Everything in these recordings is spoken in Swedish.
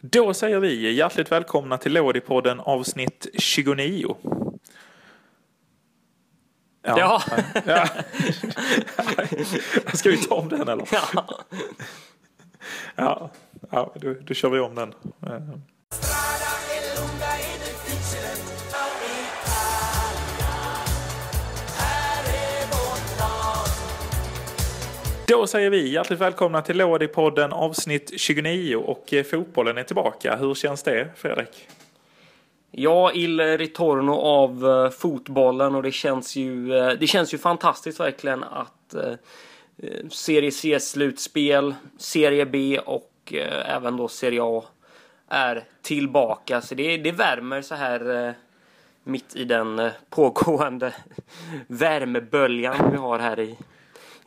Då säger vi hjärtligt välkomna till Lådipodden avsnitt 29. Ja. ja. Ska vi ta om den eller? Ja. Ja, ja då, då kör vi om den. Då säger vi hjärtligt välkomna till Lådipodden avsnitt 29 och eh, fotbollen är tillbaka. Hur känns det Fredrik? Ja, Il Ritorno av eh, fotbollen och det känns ju, eh, det känns ju fantastiskt verkligen att eh, Serie C-slutspel, Serie B och eh, även då Serie A är tillbaka. Så det, det värmer så här eh, mitt i den pågående värmeböljan vi har här i,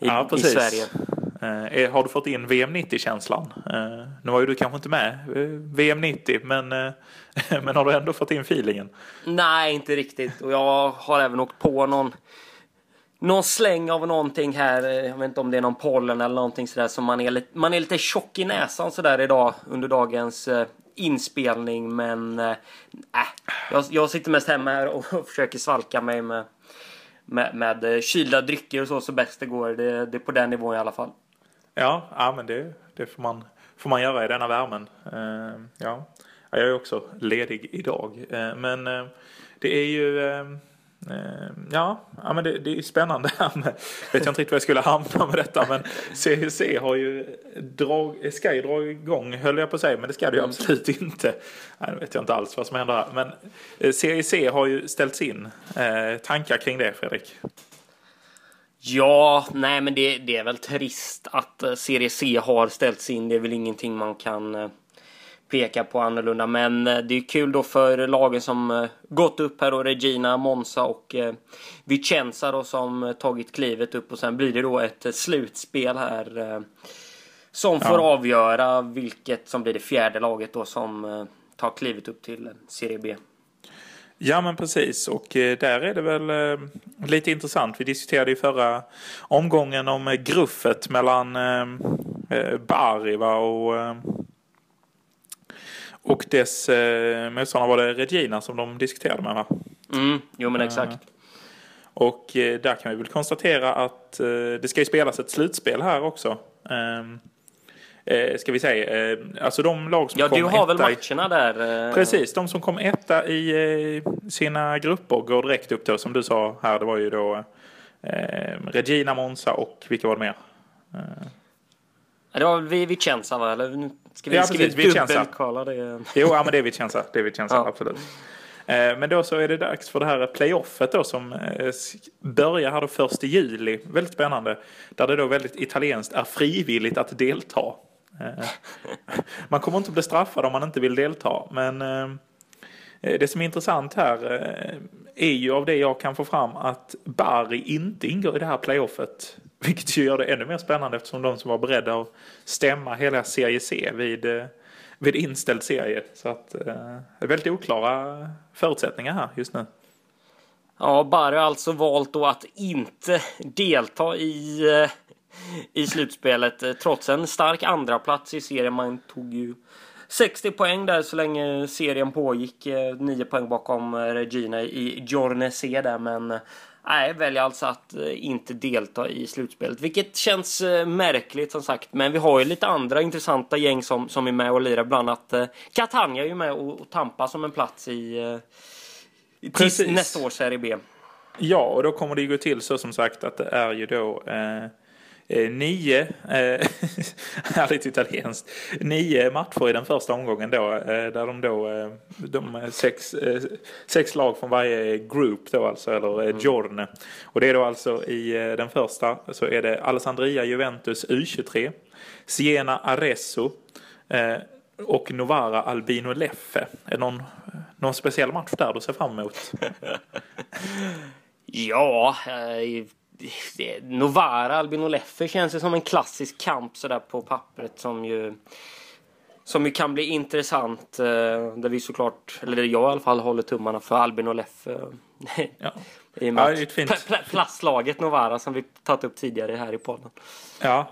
i, Ja, i precis. Sverige. Eh, har du fått in VM 90-känslan? Eh, nu var ju du kanske inte med eh, VM 90 men, eh, men har du ändå fått in feelingen? Nej, inte riktigt. Och jag har även åkt på någon, någon släng av någonting här. Jag vet inte om det är någon pollen eller någonting sådär. Så man är lite, man är lite tjock i näsan sådär idag under dagens eh, inspelning. Men eh, äh, jag, jag sitter mest hemma här och försöker svalka mig med, med, med eh, kylda drycker och så så bäst det går. Det, det är på den nivån i alla fall. Ja, ja men det, det får, man, får man göra i denna värmen. Uh, ja. Jag är också ledig idag. Uh, men uh, det är ju eh, eh, Ja, ja men det, det är spännande här med, vet jag inte riktigt var jag skulle hamna med detta men CHC har ju drag, ska ju dra igång höll jag på att säga men det ska det ju absolut inte. Nej, nu vet jag inte alls vad som händer här men eh, CHC har ju ställts in. Eh, tankar kring det Fredrik? Ja, nej men det, det är väl trist att eh, Serie C har ställts in. Det är väl ingenting man kan eh, peka på annorlunda. Men eh, det är kul då för lagen som eh, gått upp här då. Regina, Monza och eh, Vicenza då som tagit klivet upp. Och sen blir det då ett slutspel här. Som får Ja. avgöra vilket som blir det fjärde laget då som tar klivet upp till Serie B. Ja men precis och där är det väl lite intressant. Vi diskuterade i förra omgången om gruffet mellan Bari va, och, och dess eh, motståndare var det Regina som de diskuterade med va? Mm, jo men exakt. Och eh, där kan vi väl konstatera att eh, det ska ju spelas ett slutspel här också. Ehm, eh, ska vi säga, eh, alltså de lag som Ja, kom du har väl matcherna där? eh, Precis, de som kom etta i eh, sina grupper går direkt upp då, som du sa här, det var ju då eh, Regina Monza och vilka var det mer? Ja, Det var väl Vi- Vicenza va? Eller ska vi, Ja, ska precis, vi dubbelkolla det? Jo, ja, men det är Vicenza, det är Vicenza, Ja. absolut. Eh, Men då så är det dags för det här playoffet då som eh, börjar här då först i juli. Väldigt spännande. Där det då väldigt italienskt är frivilligt att delta. Eh, Man kommer inte bli straffad om man inte vill delta. Men det som är intressant här är ju av det jag kan få fram att Bari inte ingår i det här playoffet. Vilket ju gör det ännu mer spännande eftersom de som var beredda att stämma hela Serie C vid, eh, vid inställd serie. Så att eh, det är väldigt oklara förutsättningar här just nu. Ja, Barry har alltså valt då att inte delta i, eh, i slutspelet eh, trots en stark andra plats i serien. Man tog ju 60 poäng där så länge serien pågick. 9 poäng bakom Regina i Giorne C där men Nej, väljer alltså att eh, inte delta i slutspelet, vilket känns eh, märkligt som sagt. Men vi har ju lite andra intressanta gäng som, som är med och lirar. Bland annat eh, Catania är ju med och, och tampar som en plats i, i nästa års Serie B. Ja, och då kommer det ju gå till så som sagt att det är ju då eh, eh, nio, eh, härligt italienskt, nio matcher i den första omgången då, eh, där de då, eh, de sex, eh, sex lag från varje group då alltså, eller eh, Giorne. Och det är då alltså i eh, den första så är det Alessandria Juventus U23, Siena Arezzo, eh, och Novara Albino Leffe. Är det någon, någon speciell match där du ser fram emot? Ja, eh, det- Novara Albino Leffe känns ju som en klassisk kamp sådär på pappret som ju Som ju kan bli intressant. Eh, där vi såklart, eller jag i alla fall håller tummarna för Albin och Leff. Ja. I och med Ja, fint- pla- pla- plastlaget Novara som vi tagit upp tidigare här i podden. Ja,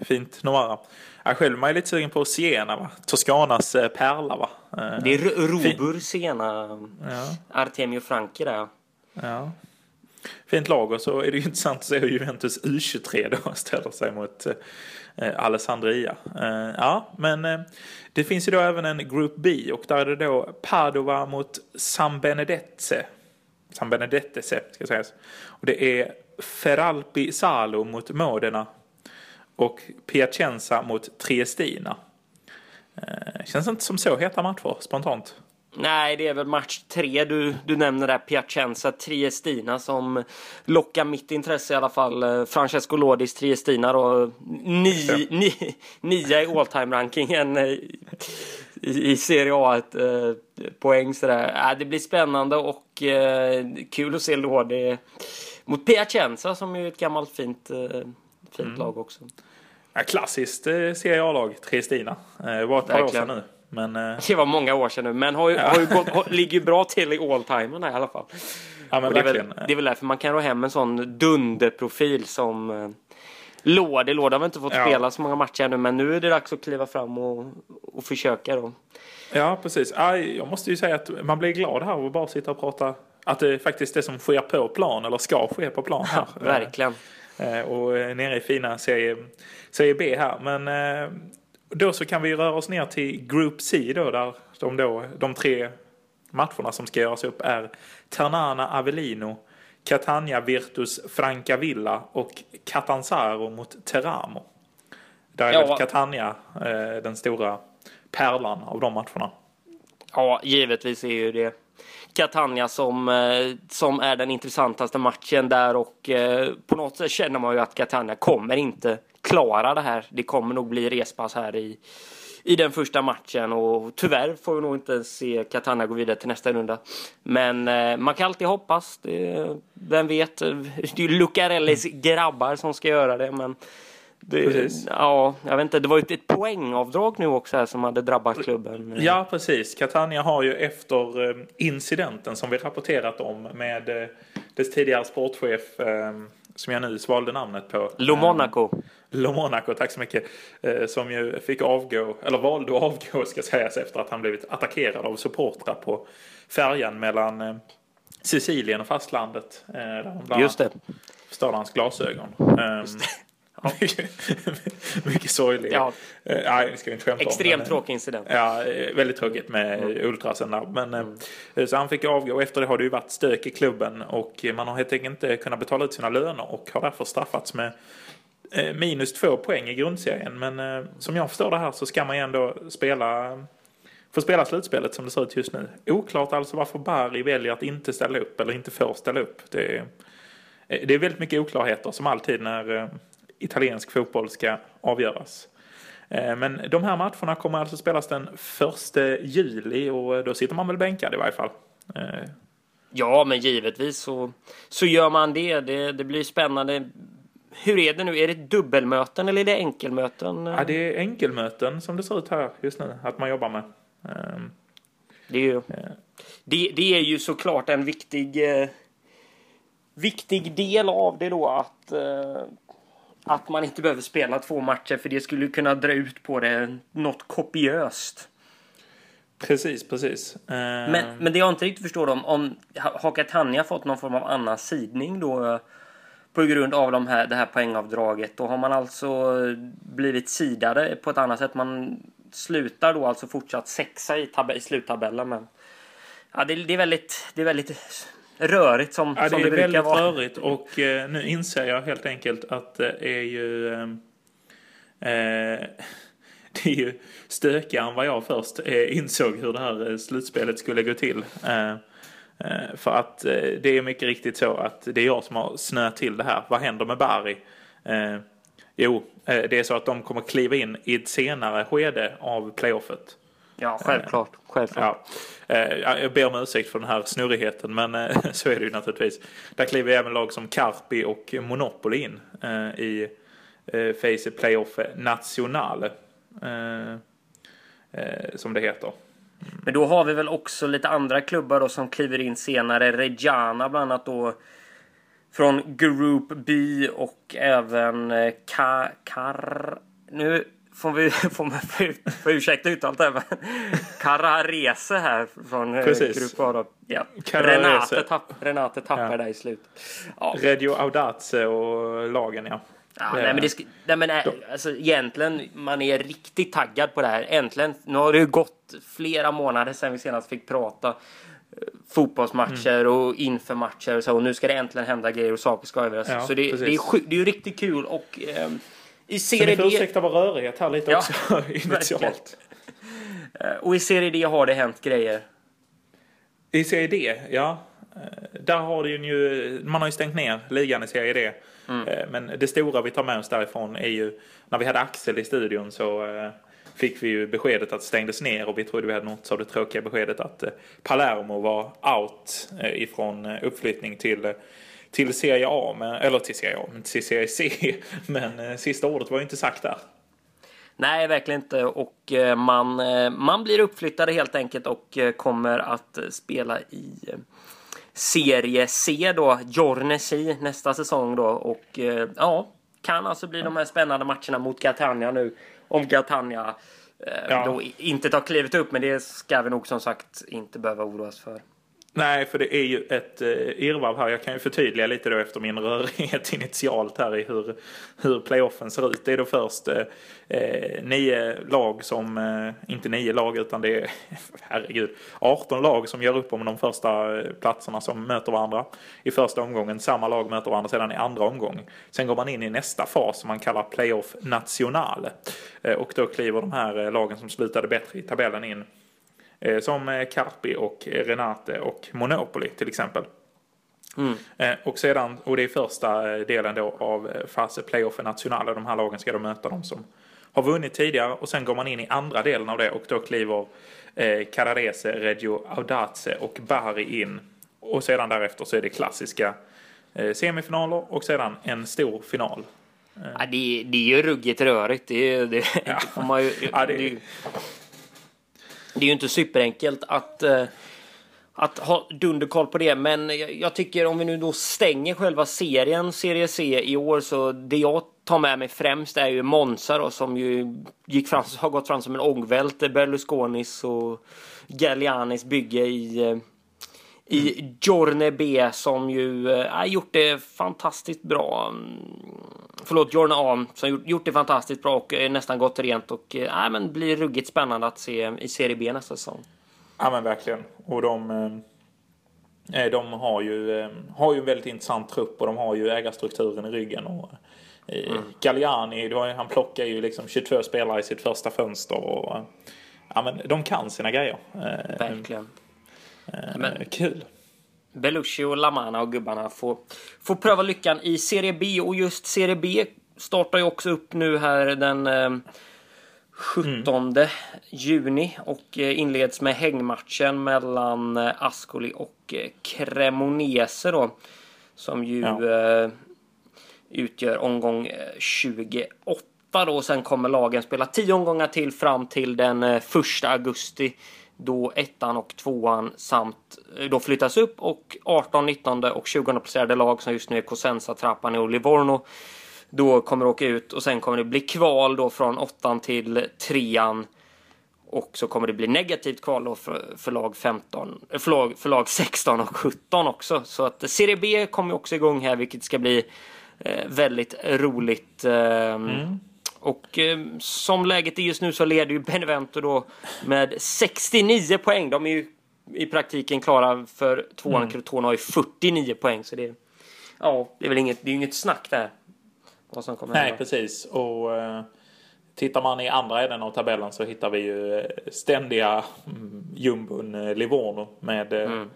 fint. Novara. Jag själv är lite sugen på Siena, va? Toscanas eh, pärla, va? Eh, Det är Robur Sena, Ja, Artemio Franki där. ja. Fint lag och så är det ju intressant att se hur Juventus U23 då ställer sig mot eh, Alessandria. Eh, ja, men eh, det finns ju då även en Group B och där är det då Padova mot San Benedetze. San Benedetese ska sägas. Och det är Feralpi Salo mot Modena och Piacenza mot Triestina. Eh, känns inte som så heta matcher spontant. Nej, det är väl match tre du, du nämner där. Piacenza, Triestina som lockar mitt intresse i alla fall. Eh, Francesco Lodis Triestina då. Ni, ni, nia i all time rankingen eh, i, i Serie A. Ett, eh, poäng sådär. Äh, det blir spännande och eh, kul att se Lodi mot Piacenza som är ett gammalt fint, eh, fint lag också. Ja, klassiskt eh, Serie A-lag, Triestina. Eh, Det var ett par år sedan nu. Men eh, Det var många år sedan nu, men har ju, har ju gått, har, ligger ju bra till i all-timern i alla fall. ja, men det, är verkligen. väl, det är väl därför man kan ro hem en sån dunderprofil som eh, Låde. Låde har väl inte fått Ja. spela så många matcher ännu, men nu är det dags att kliva fram och, och försöka då. Ja, precis. Ja, jag måste ju säga att man blir glad här och bara sitta och prata att det är faktiskt det som sker på plan eller ska ske på plan här. Verkligen. Eh, Och nere i fina serie, serie B här. Men då så kan vi röra oss ner till Group C då där de, då, de tre matcherna som ska göras upp är Ternana Avellino, Catania Virtus Francavilla och Catanzaro mot Teramo. Där är Ja. Catania eh, den stora pärlan av de matcherna. Ja, givetvis är ju det Catania som, eh, som är den intressantaste matchen där och eh, på något sätt känner man ju att Catania kommer inte klara det här. Det kommer nog bli respass här i, i den första matchen och tyvärr får vi nog inte se Catania gå vidare till nästa runda. Men eh, man kan alltid hoppas. Det, vem vet? Det är ju Lucarellis grabbar som ska göra det, men det, Precis. ja, jag vet inte. Det var ju ett poängavdrag nu också här som hade drabbat klubben. Ja, precis. Catania har ju efter eh, incidenten som vi rapporterat om med eh, dess tidigare sportchef eh, som jag nu svalde namnet på. Lo Eh, Monaco. Lo Monaco, tack så mycket. Eh, som ju fick avgå, eller valde att avgå ska sägas efter att han blivit attackerad av supportrar på färjan mellan eh, Sicilien och fastlandet. Där Just det. stal hans glasögon. Ehm, mycket, mycket sorgligt. Ja. Eh, nej, ska vi inte skämta. Extremt tråkig incident. Ja, eh, väldigt tråkigt med ultrasen där. Men, eh, Så han fick avgå och efter det har det ju varit stök i klubben och man har helt enkelt inte kunnat betala ut sina löner och har därför straffats med eh, minus två poäng i grundserien. Men som jag förstår det här så ska man ju ändå spela få spela slutspelet som det ser ut just nu. Oklart alltså varför Bari väljer att inte ställa upp eller inte får ställa upp. Det är, det är väldigt mycket oklarheter som alltid när italiensk fotboll ska avgöras. Eh, Men de här matcherna kommer alltså spelas den 1 juli och då sitter man väl bänkad i varje fall. Eh, Ja, men givetvis så, så gör man det. det. Det blir spännande. Hur är det nu? Är det dubbelmöten eller är det enkelmöten? Ja, det är enkelmöten som det ser ut här just nu att man jobbar med. Eh, Det är ju, det, det är ju såklart en viktig, eh, viktig del av det då att, eh, att man inte behöver spela två matcher för det skulle kunna dra ut på det något kopiöst. Precis, precis. Eh, Men, men det jag inte riktigt förstår om, om har Catania fått någon form av annan sidning då på grund av de här, det här poängavdraget. Då har man alltså blivit sidade på ett annat sätt. Man slutar då alltså fortsatt sexa i, tab- i sluttabellen. Men ja, det, det, är väldigt, det är väldigt rörigt som, Ja, det som är det brukar väldigt vara. rörigt och eh, nu inser jag helt enkelt att det är ju... Eh, eh, det är ju stökigare än vad jag först eh, insåg hur det här eh, slutspelet skulle gå till. För att det är mycket riktigt så att det är jag som har snöat till det här. Vad händer med Bari? Eh, jo, det är så att de kommer kliva in i ett senare skede av playoffet. Ja, självklart. självklart. Ja. Eh, ja, Jag ber om ursäkt för den här snurrigheten men eh, så är det ju naturligtvis. Där kliver även lag som Carpi och Monopoly in eh, i eh, Face Playoff Nationale. Eh, som det heter. Men då har vi väl också lite andra klubbar då som kliver in senare. Reggiana bland annat då. Från Group B och även Ka Kar... Nu får vi får man får ursäkta uttalet här. Carrarese här från Precis. Grupp A. Ja. Renate, tapp, Renate tappar Ja. där i slutet. Ja. Reggio Audace och lagen ja. Ja, nej, men det, nej, men äh, alltså, egentligen, man är riktigt taggad på det här. Äntligen, nu har det ju gått flera månader sedan vi senast fick prata eh, fotbollsmatcher Mm. och inför matcher och så. Och nu ska det äntligen hända grejer och saker ska avgöras. Ja, så det, det, är sju, det är ju riktigt kul och ehm, i Så ni Serie får ursäkta vår rörighet här lite Ja, också initialt. eh, Och i Serie D har det hänt grejer. I Serie D, ja. Eh, Där har det ju, man har ju stängt ner ligan i Serie D. Eh, Men det stora vi tar med oss därifrån är ju, när vi hade Axel i studion så fick vi ju beskedet att det stängdes ner och vi trodde vi hade nått av det tråkiga beskedet att Palermo var out ifrån uppflyttning till till Serie A, men, eller till Serie A, men till Serie C. Men eh, sista ordet var ju inte sagt där. Nej, verkligen inte. Och eh, man, eh, man blir uppflyttade helt enkelt och eh, kommer att spela i Serie C då, Giornesi nästa säsong då. Och ja, kan alltså bli de här spännande matcherna mot Catania nu. Om Catania Ja. då inte tar klivet upp, men det ska vi nog som sagt inte behöva oroas för. Nej, för det är ju ett eh, irrvarv här. Jag kan ju förtydliga lite då efter min rörighet initialt här i hur, hur playoffen ser ut. Det är då först eh, eh nio lag som, eh, inte nio lag utan det är, herregud, 18 lag som gör upp om de första eh, platserna som möter varandra i första omgången. Samma lag möter varandra sedan i andra omgången. Sen går man in i nästa fas som man kallar playoff national. Eh, och då kliver de här eh, lagen som slutade bättre i tabellen in som eh, Carpi och eh, Renate och Monopoli till exempel. Eh, Och sedan, och det är första eh, delen då av eh, fase playoff nationale. De här lagen ska då möta de som har vunnit tidigare och sen går man in i andra delen av det och då kliver eh, Carrarese, Reggio Audace och Bari in. Och sedan därefter så är det klassiska eh, semifinaler och sedan en stor final. Ja, det, det är ju ruggigt rörigt. Det, det, Ja. man ju, Ja, det- det, det är ju inte superenkelt att, eh, att ha dunderkoll på det. Men jag, jag tycker om vi nu då stänger själva serien, Serie C i år, så det jag tar med mig främst är ju Monza då, som ju gick fram, har gått fram som en ångvält. Berlusconis och Gallianis bygge i eh, i Giorne B som ju eh, har gjort det fantastiskt bra. Mm, Förlåt, Giorne A som gjort, gjort det fantastiskt bra och eh, nästan gått rent och eh, nej, men blir ruggigt spännande att se i Serie B nästa säsong. Ja men verkligen. Och de, eh, de har, ju, eh, har ju en väldigt intressant trupp och de har ju ägarstrukturen i ryggen. Och, eh, Galliani, han plockar ju liksom 22 spelare i sitt första fönster. Och, eh, ja, men de kan sina grejer. Eh, Verkligen. eh, Men- Kul. Belushi och Lamana och gubbarna får, får pröva lyckan i Serie B och just Serie B startar ju också upp nu här den eh, 17 juni och eh, inleds med hängmatchen mellan eh, Ascoli och eh, Cremonese då. Som ju Ja. utgör omgång eh, 28 då. Och sen kommer lagen spela 10 omgångar till fram till den eh, 1 augusti. Då ettan och tvåan samt eh, då flyttas upp och 18, 19 och 20 placerade lag som just nu är Cosenza, Trapani och Livorno då kommer åka ut och sen kommer det bli kval då från åttan till trean. Och så kommer det bli negativt kval då för, för, lag 15, eh, för, lag, för lag 16 och 17 också. Så att Serie B kommer också igång här vilket ska bli eh, väldigt roligt. Eh, och eh, som läget är just nu så leder ju Benevento då med 69 poäng. De är ju i praktiken klara för tvåan. Mm. Crotone har ju 49 poäng. Så det, ja, det är väl inget, det är inget snack där. Vad som kommer Nej hända. precis. Och eh, tittar man i andra änden av tabellen så hittar vi ju eh, ständiga mm, jumbon eh, Livorno med eh, Mm.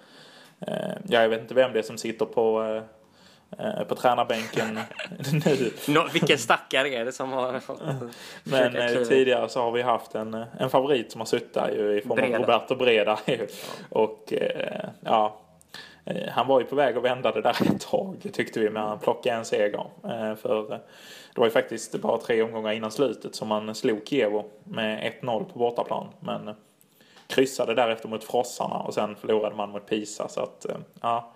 eh, ja, jag vet inte vem det är som sitter på eh, på tränarbänken nu. Nå, vilken stackare är det som har fått Men eh, tidigare så har vi haft en, eh, en favorit som har suttit där ju i form Breda. av Roberto Breda. ju. Och eh, ja, eh, han var ju på väg att vända det där ett tag tyckte vi med att plocka en seger. Eh, för det var ju faktiskt bara tre omgångar innan slutet som man slog Kievo med 1-0 på bortaplan. Men kryssade därefter mot Frossarna och sen förlorade man mot Pisa. Så att, ja,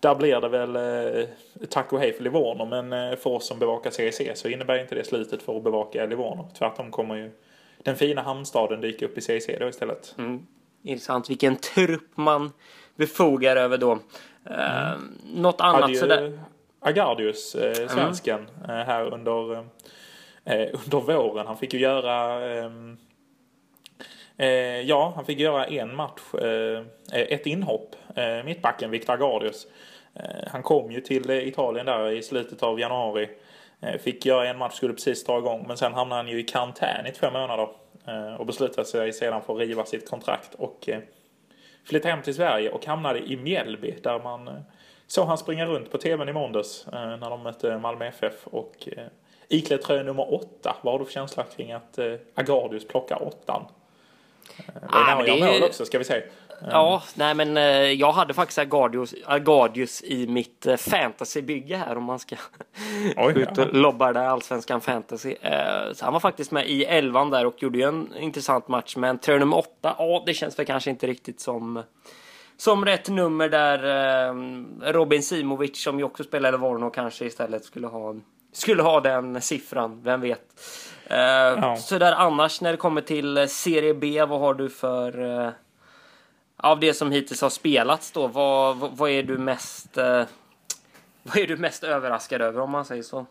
där blir det väl eh, tack och hej för Livorno. Men eh, för oss som bevakar CEC så innebär inte det slutet för att bevaka Livorno. Tvärtom kommer ju den fina hamnstaden dyka upp i CEC då istället. Mm. Intressant vilken trupp man befogar över då. Eh, mm. något annat Hade ju sådär? Agardius, eh, mm. svensken, mm. här under, eh, under våren. Han fick ju göra ehm, Eh, ja, han fick göra en match, eh, ett inhopp, eh, mittbacken Victor Gardius. Han kom ju till Italien där i slutet av januari. fick göra en match, skulle precis dra igång, men sen hamnade han ju i karantän i två månader. och beslutade sig sedan för att riva sitt kontrakt och flytta hem till Sverige och hamnade i Mjällby där man såg han springa runt på tvn i måndags när de mötte Malmö FF och iklädd tröja nummer åtta. Vad har du för känsla kring att Agardius plockar åttan? Det är nära jag mål också ska vi säga. Ja, nej men eh, jag hade faktiskt Agardius, Agardius i mitt eh, fantasybygge här om man ska Oj, ut och lobba där allsvenskan fantasy. Eh, så han var faktiskt med i elvan där och gjorde ju en intressant match. Men tröja nummer åtta, ja det känns väl kanske inte riktigt som som rätt nummer där Robin Simovic som ju också spelade Vorno kanske istället skulle ha skulle ha den siffran, vem vet. Ja. Så där annars när det kommer till Serie B, vad har du för... Av det som hittills har spelats då, vad, vad, vad är du mest... Uh, vad är du mest överraskad över om man säger så?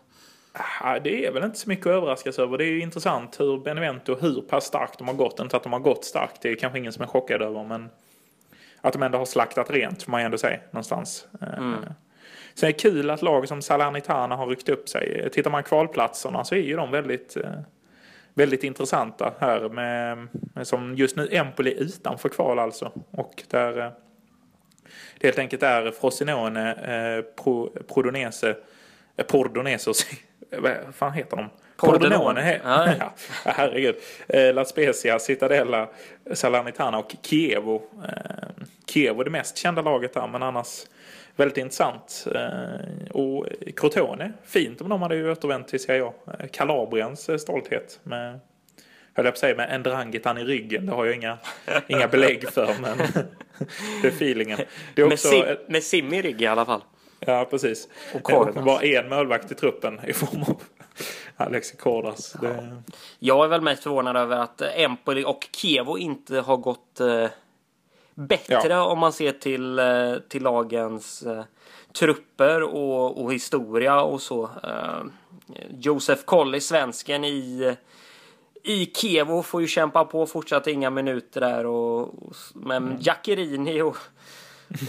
Ja, det är väl inte så mycket att överraskas över. Det är ju intressant hur Benevento, hur pass starkt de har gått. Inte att de har gått starkt, det är kanske ingen som är chockad över, men att de ändå har slaktat rent, får man ändå säga, någonstans. Mm. Sen är det kul att lag som Salernitana har ryckt upp sig. Tittar man kvalplatserna så är ju de väldigt, eh, väldigt intressanta här med, med som just nu Empoli utanför kval alltså. Och där det helt enkelt är Frosinone, eh, Pro, Prodonese, eh, Pordonesos, vad fan heter de? Pordenone. Ja, herregud. Eh, La Spezia, Cittadella, Salernitana och Chievo. Eh, Chievo är det mest kända laget där, men annars väldigt intressant. Eh, och Crotone, fint om de hade ju återvänt till Serie A. Eh, Kalabriens eh, stolthet med höll jag på att säga med en Drangetan i ryggen. Det har jag inga, inga belägg för men det är feelingen. Det är också, med, sim, med sim i rygg i alla fall. Ja precis. Och bara en målvakt i truppen i form av Alexi Cordas. Det... Jag är väl mest förvånad över att Empoli och Kevo inte har gått bättre ja. om man ser till, eh, till lagens eh, trupper och, och historia och så. Eh, Josef Colley, svensken i i Kevo får ju kämpa på fortsatt inga minuter där och, och men mm. Jackerini och,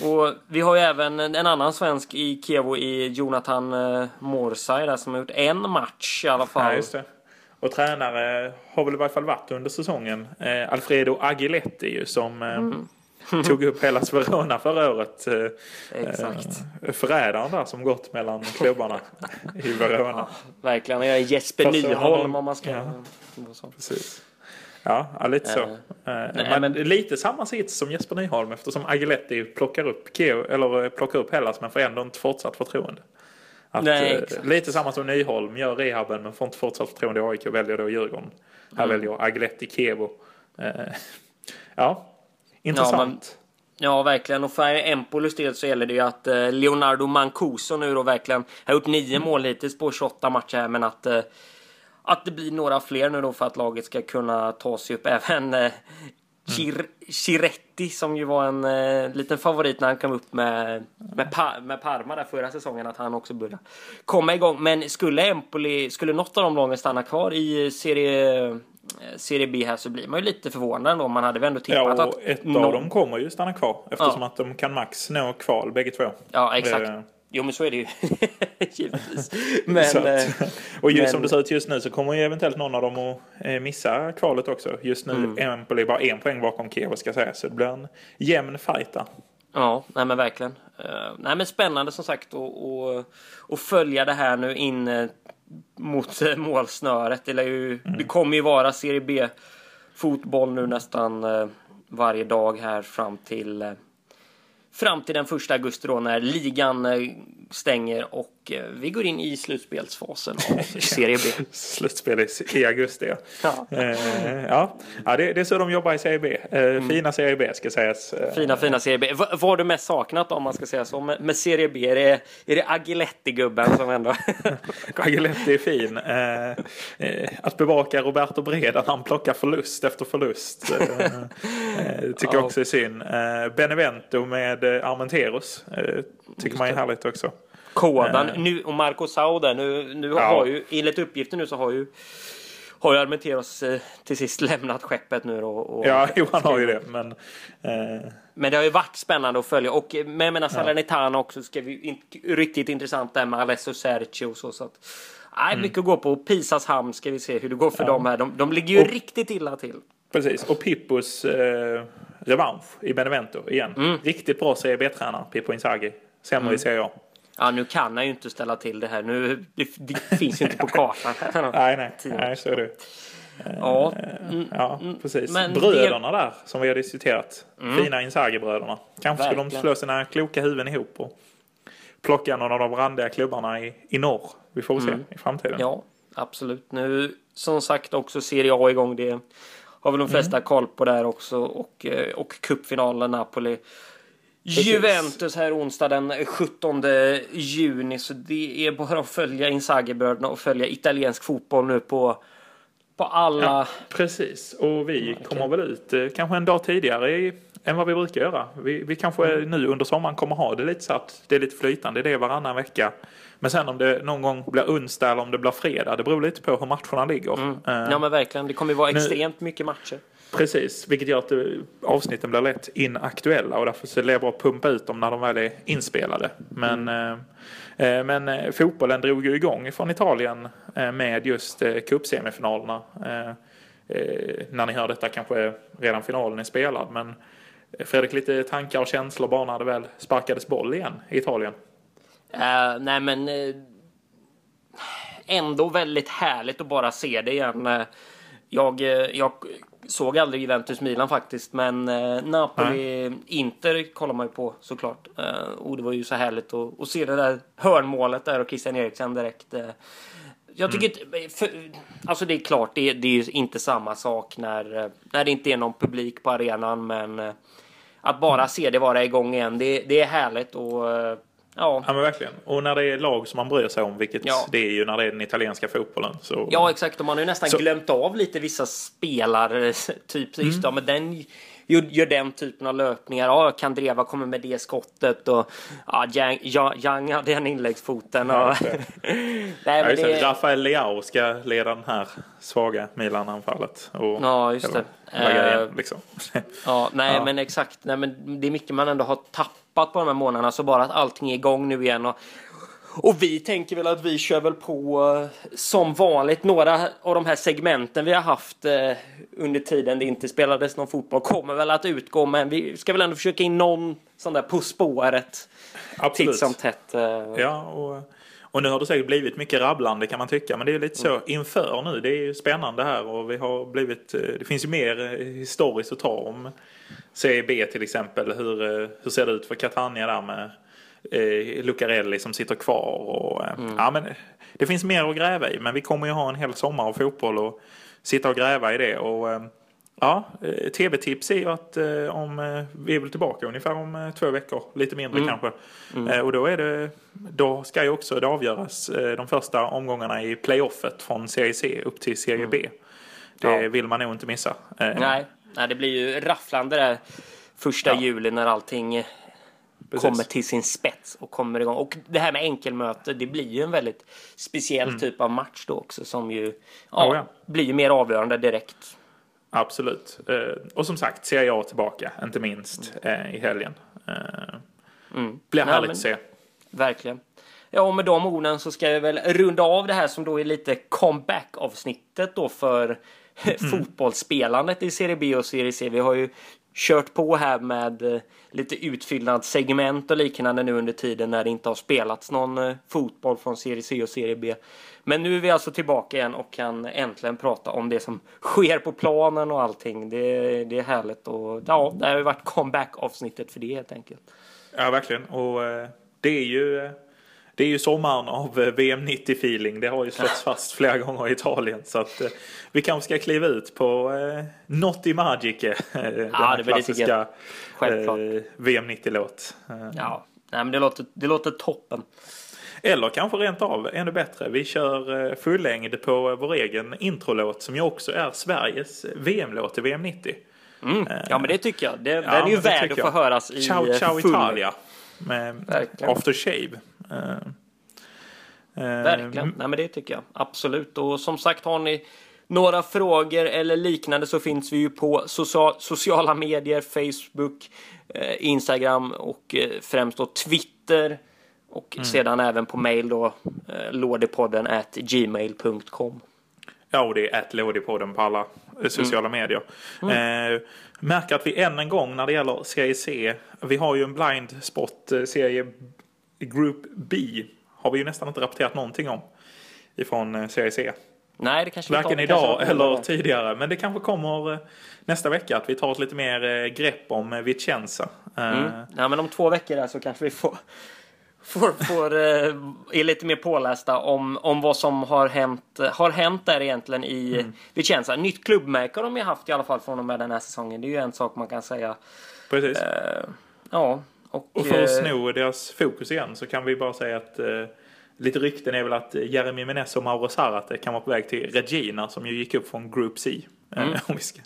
och vi har ju även en annan svensk i Kevo i Jonathan eh, Morsay där som har gjort en match i alla fall. Ja, och tränare har väl i varje fall varit under säsongen. Eh, Alfredo Agiletti ju som eh, mm tog upp hela Verona förra året. Eh, Exakt. Eh, förrädaren där som gått mellan klubbarna i Verona. Ja, verkligen, jag är Jesper Nyholm om man ska... Ja, precis. Ja, lite så. Uh, nej, men, lite samma sits som Jesper Nyholm eftersom Agiletti plockar upp, Keo, eller plockar upp Hellas men får ändå inte fortsatt förtroende. Att, nej, lite samma som Nyholm gör rehaben men får inte fortsatt förtroende i AIK och väljer då Djurgården. Här mm. väljer Agiletti Kevo. Ja, Intressant. Ja, ja, verkligen. Och för Empolis del så gäller det ju att eh, Leonardo Mancuso nu då verkligen har gjort nio mm. mål hittills på 28 matcher här, men att eh, att det blir några fler nu då för att laget ska kunna ta sig upp. Även eh, Chir Chiretti som ju var en eh, liten favorit när han kom upp med, med, pa med Parma där förra säsongen. Att han också började komma igång. Men skulle Empoli, skulle något av de lagen stanna kvar i serie Eh, Serie B här så blir man ju lite förvånad ändå. Man hade väl ändå tippat ja, och ett av dem kommer ju stanna kvar eftersom ja. att de kan max nå kval bägge två. Ja, exakt. Det... Jo, men så är det ju. Givetvis. Men, att, eh, och just men... som det ser ut just nu så kommer ju eventuellt någon av dem att eh, missa kvalet också. Just nu mm. Empoli bara en poäng bakom Kiev ska säga. Så det blir en jämn fight där. Ja, nej men verkligen. Uh, nej men spännande som sagt att följa det här nu in mot målsnöret. Det, ju, mm. det kommer ju vara Serie B fotboll nu nästan eh, varje dag här fram till eh, fram till den första augusti då när ligan eh, stänger och eh, vi går in i slutspelsfasen av Serie B. Slutspel i, augusti ja. Ja. Eh, ja. ja det, det är så de jobbar i Serie B. Eh, Fina Serie B ska sägas. Eh, Fina, fina Serie B. V- vad har du mest saknat om man ska säga så med, med Serie B? Är det, är det Agiletti-gubben som ändå... Agiletti är fin. Eh, att bevaka Roberto Breda han plockar förlust efter förlust. Tycker Ja. också är synd. Benevento med Armenteros. Tycker man är härligt också. Kodan nu och Marco Sauda nu, nu Ja. har ju enligt uppgifter nu så har ju har ju Armenteros eh, till sist lämnat skeppet nu då. Och, Ja, jo, han har ju det. Men eh, Men det har ju varit spännande att följa och eh, men jag menar Salernitana också ska vi in, riktigt intressant där med Alessio Sergio och så. så att, nej, Mm. mycket att gå på. Pisas hamn ska vi se hur det går för dem här. De, de ligger ju Och- riktigt illa till. precis. Och Pippos eh, revansch i Benevento igen. Mm. Riktigt bra Serie B-tränare, Pippo Inzaghi. Sämre i Serie A. Ja, nu kan han ju inte ställa till det här. Nu, det, det finns ju inte på kartan. Nej, nej, nej, så är det. Ja, Ja, precis. men Bröderna där som vi har diskuterat. Fina Inzaghi-bröderna. Kanske skulle de Verkligen. slå sina kloka huvuden ihop och plocka någon av de randiga klubbarna i, i norr. Vi får se i framtiden. Ja, absolut. Nu som sagt också Serie A igång. Det har väl de flesta koll på där också. Och, eh, och cupfinalen Napoli. Juventus här onsdag den 17 juni. Så det är bara att följa Inzaghi-bröderna och följa italiensk fotboll nu på, på alla. Ja, precis. Och vi kommer väl ut eh, kanske en dag tidigare i, än vad vi brukar göra. Vi, vi kanske nu under sommaren kommer ha det lite så att det är lite flytande. Det är varannan vecka. Men sen om det någon gång blir onsdag eller om det blir fredag. Det beror lite på hur matcherna ligger. Eh, Ja men verkligen. Det kommer ju vara Nu- extremt mycket matcher. Precis, vilket gör att avsnitten blir lätt inaktuella och därför så är det bra att pumpa ut dem när de väl är inspelade. Men, eh, eh, men eh, fotbollen drog ju igång från Italien med just cupsemifinalerna. När ni hör detta kanske redan finalen är spelad. Men Fredrik, lite tankar och känslor bara när det väl sparkades boll igen i Italien. Eh, nej men eh, ändå väldigt härligt att bara se det igen. Jag, jag såg aldrig Juventus Milan faktiskt, men eh, Napoli Inter kollar man ju på såklart. Eh, och det var ju så härligt att, att se det där hörnmålet där och Christian Eriksen direkt. Eh, jag tycker inte, för, alltså det är klart, det, det är inte samma sak när, eh, när det inte är någon publik på arenan, men eh, att bara se det vara igång igen, det, det är härligt och eh, ja. Ja men verkligen. Och när det är lag som man bryr sig om, vilket Ja. det är ju när det är den italienska fotbollen. Så... Ja, exakt. Och man har ju nästan Så- glömt av lite vissa spelare. Typ, så just ja, men den gör, den typen av löpningar. Ja, Kandreva kommer med det skottet och ja, Yang, ja, Yang hade den inläggsfoten. Och... Ja, Nej, Ja, men just det. Rafael Leao ska leda den här svaga Milan-anfallet. Och, Ja, just det. eller igen, Eh, liksom. ja, nej, Ja. men exakt. Nej, men det är mycket man ändå har tappat på de här månaderna. Så bara att allting är igång nu igen. Och, och vi tänker väl att vi kör väl på eh, som vanligt. Några av de här segmenten vi har haft eh, under tiden det inte spelades någon fotboll kommer väl att utgå. Men vi ska väl ändå försöka in någon sån där På spåret titt som tätt. Eh, Ja, och, och nu har det säkert blivit mycket rabblande kan man tycka. Men det är lite så Mm. inför nu. Det är ju spännande här och vi har blivit... Det finns ju mer historiskt att ta om Serie B till exempel. Hur, eh, hur ser det ut för Catania där med eh, Lucarelli som sitter kvar. Och, eh, Mm. ja, men det finns mer att gräva i. Men vi kommer ju ha en hel sommar av fotboll och sitta och gräva i det. Och, eh, Ja, tv-tips är ju att om vi är väl tillbaka ungefär om två veckor, lite mindre kanske. Eh, och då är det, då ska ju också det avgöras de första omgångarna i playoffet från Serie C upp till Serie B. Det Ja. vill man nog inte missa. Nej, nej, det blir ju rafflande där första Ja. juli när allting precis. kommer till sin spets och kommer igång. Och det här med enkelmöte, det blir ju en väldigt speciell typ av match då också som ju ja, Oh ja. blir ju mer avgörande direkt. Absolut. Eh, och som sagt, Serie A tillbaka, inte minst eh, i helgen. Eh, Mm. blir härligt att se. Verkligen. Ja, och med de orden så ska jag väl runda av det här som då är lite comeback-avsnittet då för fotbollsspelandet i Serie B och Serie C. Vi har ju kört på här med eh, lite utfyllnadssegment och liknande nu under tiden när det inte har spelats någon eh, fotboll från Serie C och Serie B. Men nu är vi alltså tillbaka igen och kan äntligen prata om det som sker på planen och allting. Det, det är härligt och ja, det har ju varit comeback-avsnittet för det helt enkelt. Ja, verkligen. Och eh, det är ju... Det är ju sommaren av eh, VM 90-feeling. Det har ju slått fast flera gånger i Italien. Så att eh, vi kanske ska kliva ut på eh, Notti Magiche. Eh, den det här klassiska eh, VM 90-låt. Eh, Ja, nej, men det låter, det låter toppen. Eller kanske rent av ännu bättre. Vi kör fullängd på vår egen introlåt som ju också är Sveriges VM-låt i VM 90. Mm. Ja, men det tycker jag. Det, den Ja, är ju värd att få höras i Ciao Ciao full- Italia. Med Verkligen. After Shave. Eh, Verkligen. Nej, men det tycker jag. Absolut. Och som sagt, har ni några frågor eller liknande så finns vi ju på social, sociala medier, Facebook, eh, Instagram och eh, främst då Twitter. Och Mm. sedan även på mail då, eh, lådepodden at gmail.com. Ja, och det är ett Lådipodden på alla eh, sociala Mm. medier. Eh, märker att vi än en gång när det gäller Serie C, vi har ju en blind spot eh, serie Group B. Har vi ju nästan inte rapporterat någonting om. Ifrån eh, Serie C. Nej, det kanske vi Varken tar- idag kanske- eller tidigare. Men det kanske kommer eh, nästa vecka att vi tar ett lite mer eh, grepp om Vicenza. Mm. Ja, men om två veckor där så kanske vi får, får, får är lite mer pålästa om, om vad som har hänt, har hänt där egentligen i Mm. Vicenza. Nytt klubbmärke har de ju haft i alla fall från och med den här säsongen. Det är ju en sak man kan säga. Precis. Eh, ja, och, Och för att eh, sno deras fokus igen så kan vi bara säga att eh, lite rykten är väl att Jeremy Menez och Mauro Zarate kan vara på väg till Regina som ju gick upp från Group C. eh, Mm. om vi ska.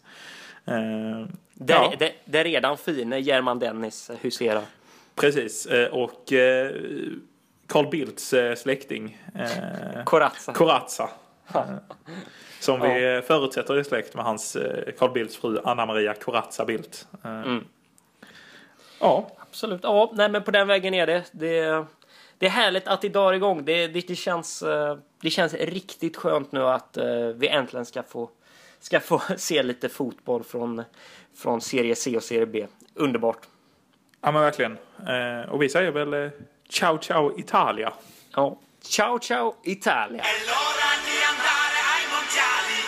Det, ja, det, det är redan fine German Dennis huserar. precis. Och Carl Bildts släkting Corazza. Corazza. Som vi förutsätter är släkt med hans Carl Bildts fru Anna Maria Corazza Bildt. Mm. Ja, Absolut. Ja, nej, men på den vägen är det. Det, det är härligt att det drar igång. Det, det, det, känns, eh, det känns riktigt skönt nu att eh, vi äntligen ska få, ska få se lite fotboll från, från Serie C och Serie B. Underbart. ja men verkligen. Eh, och vi säger väl ciao ciao Italia. Ja. Ciao, ciao, Italia! È l'ora di andare ai mondiali.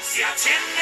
Si accende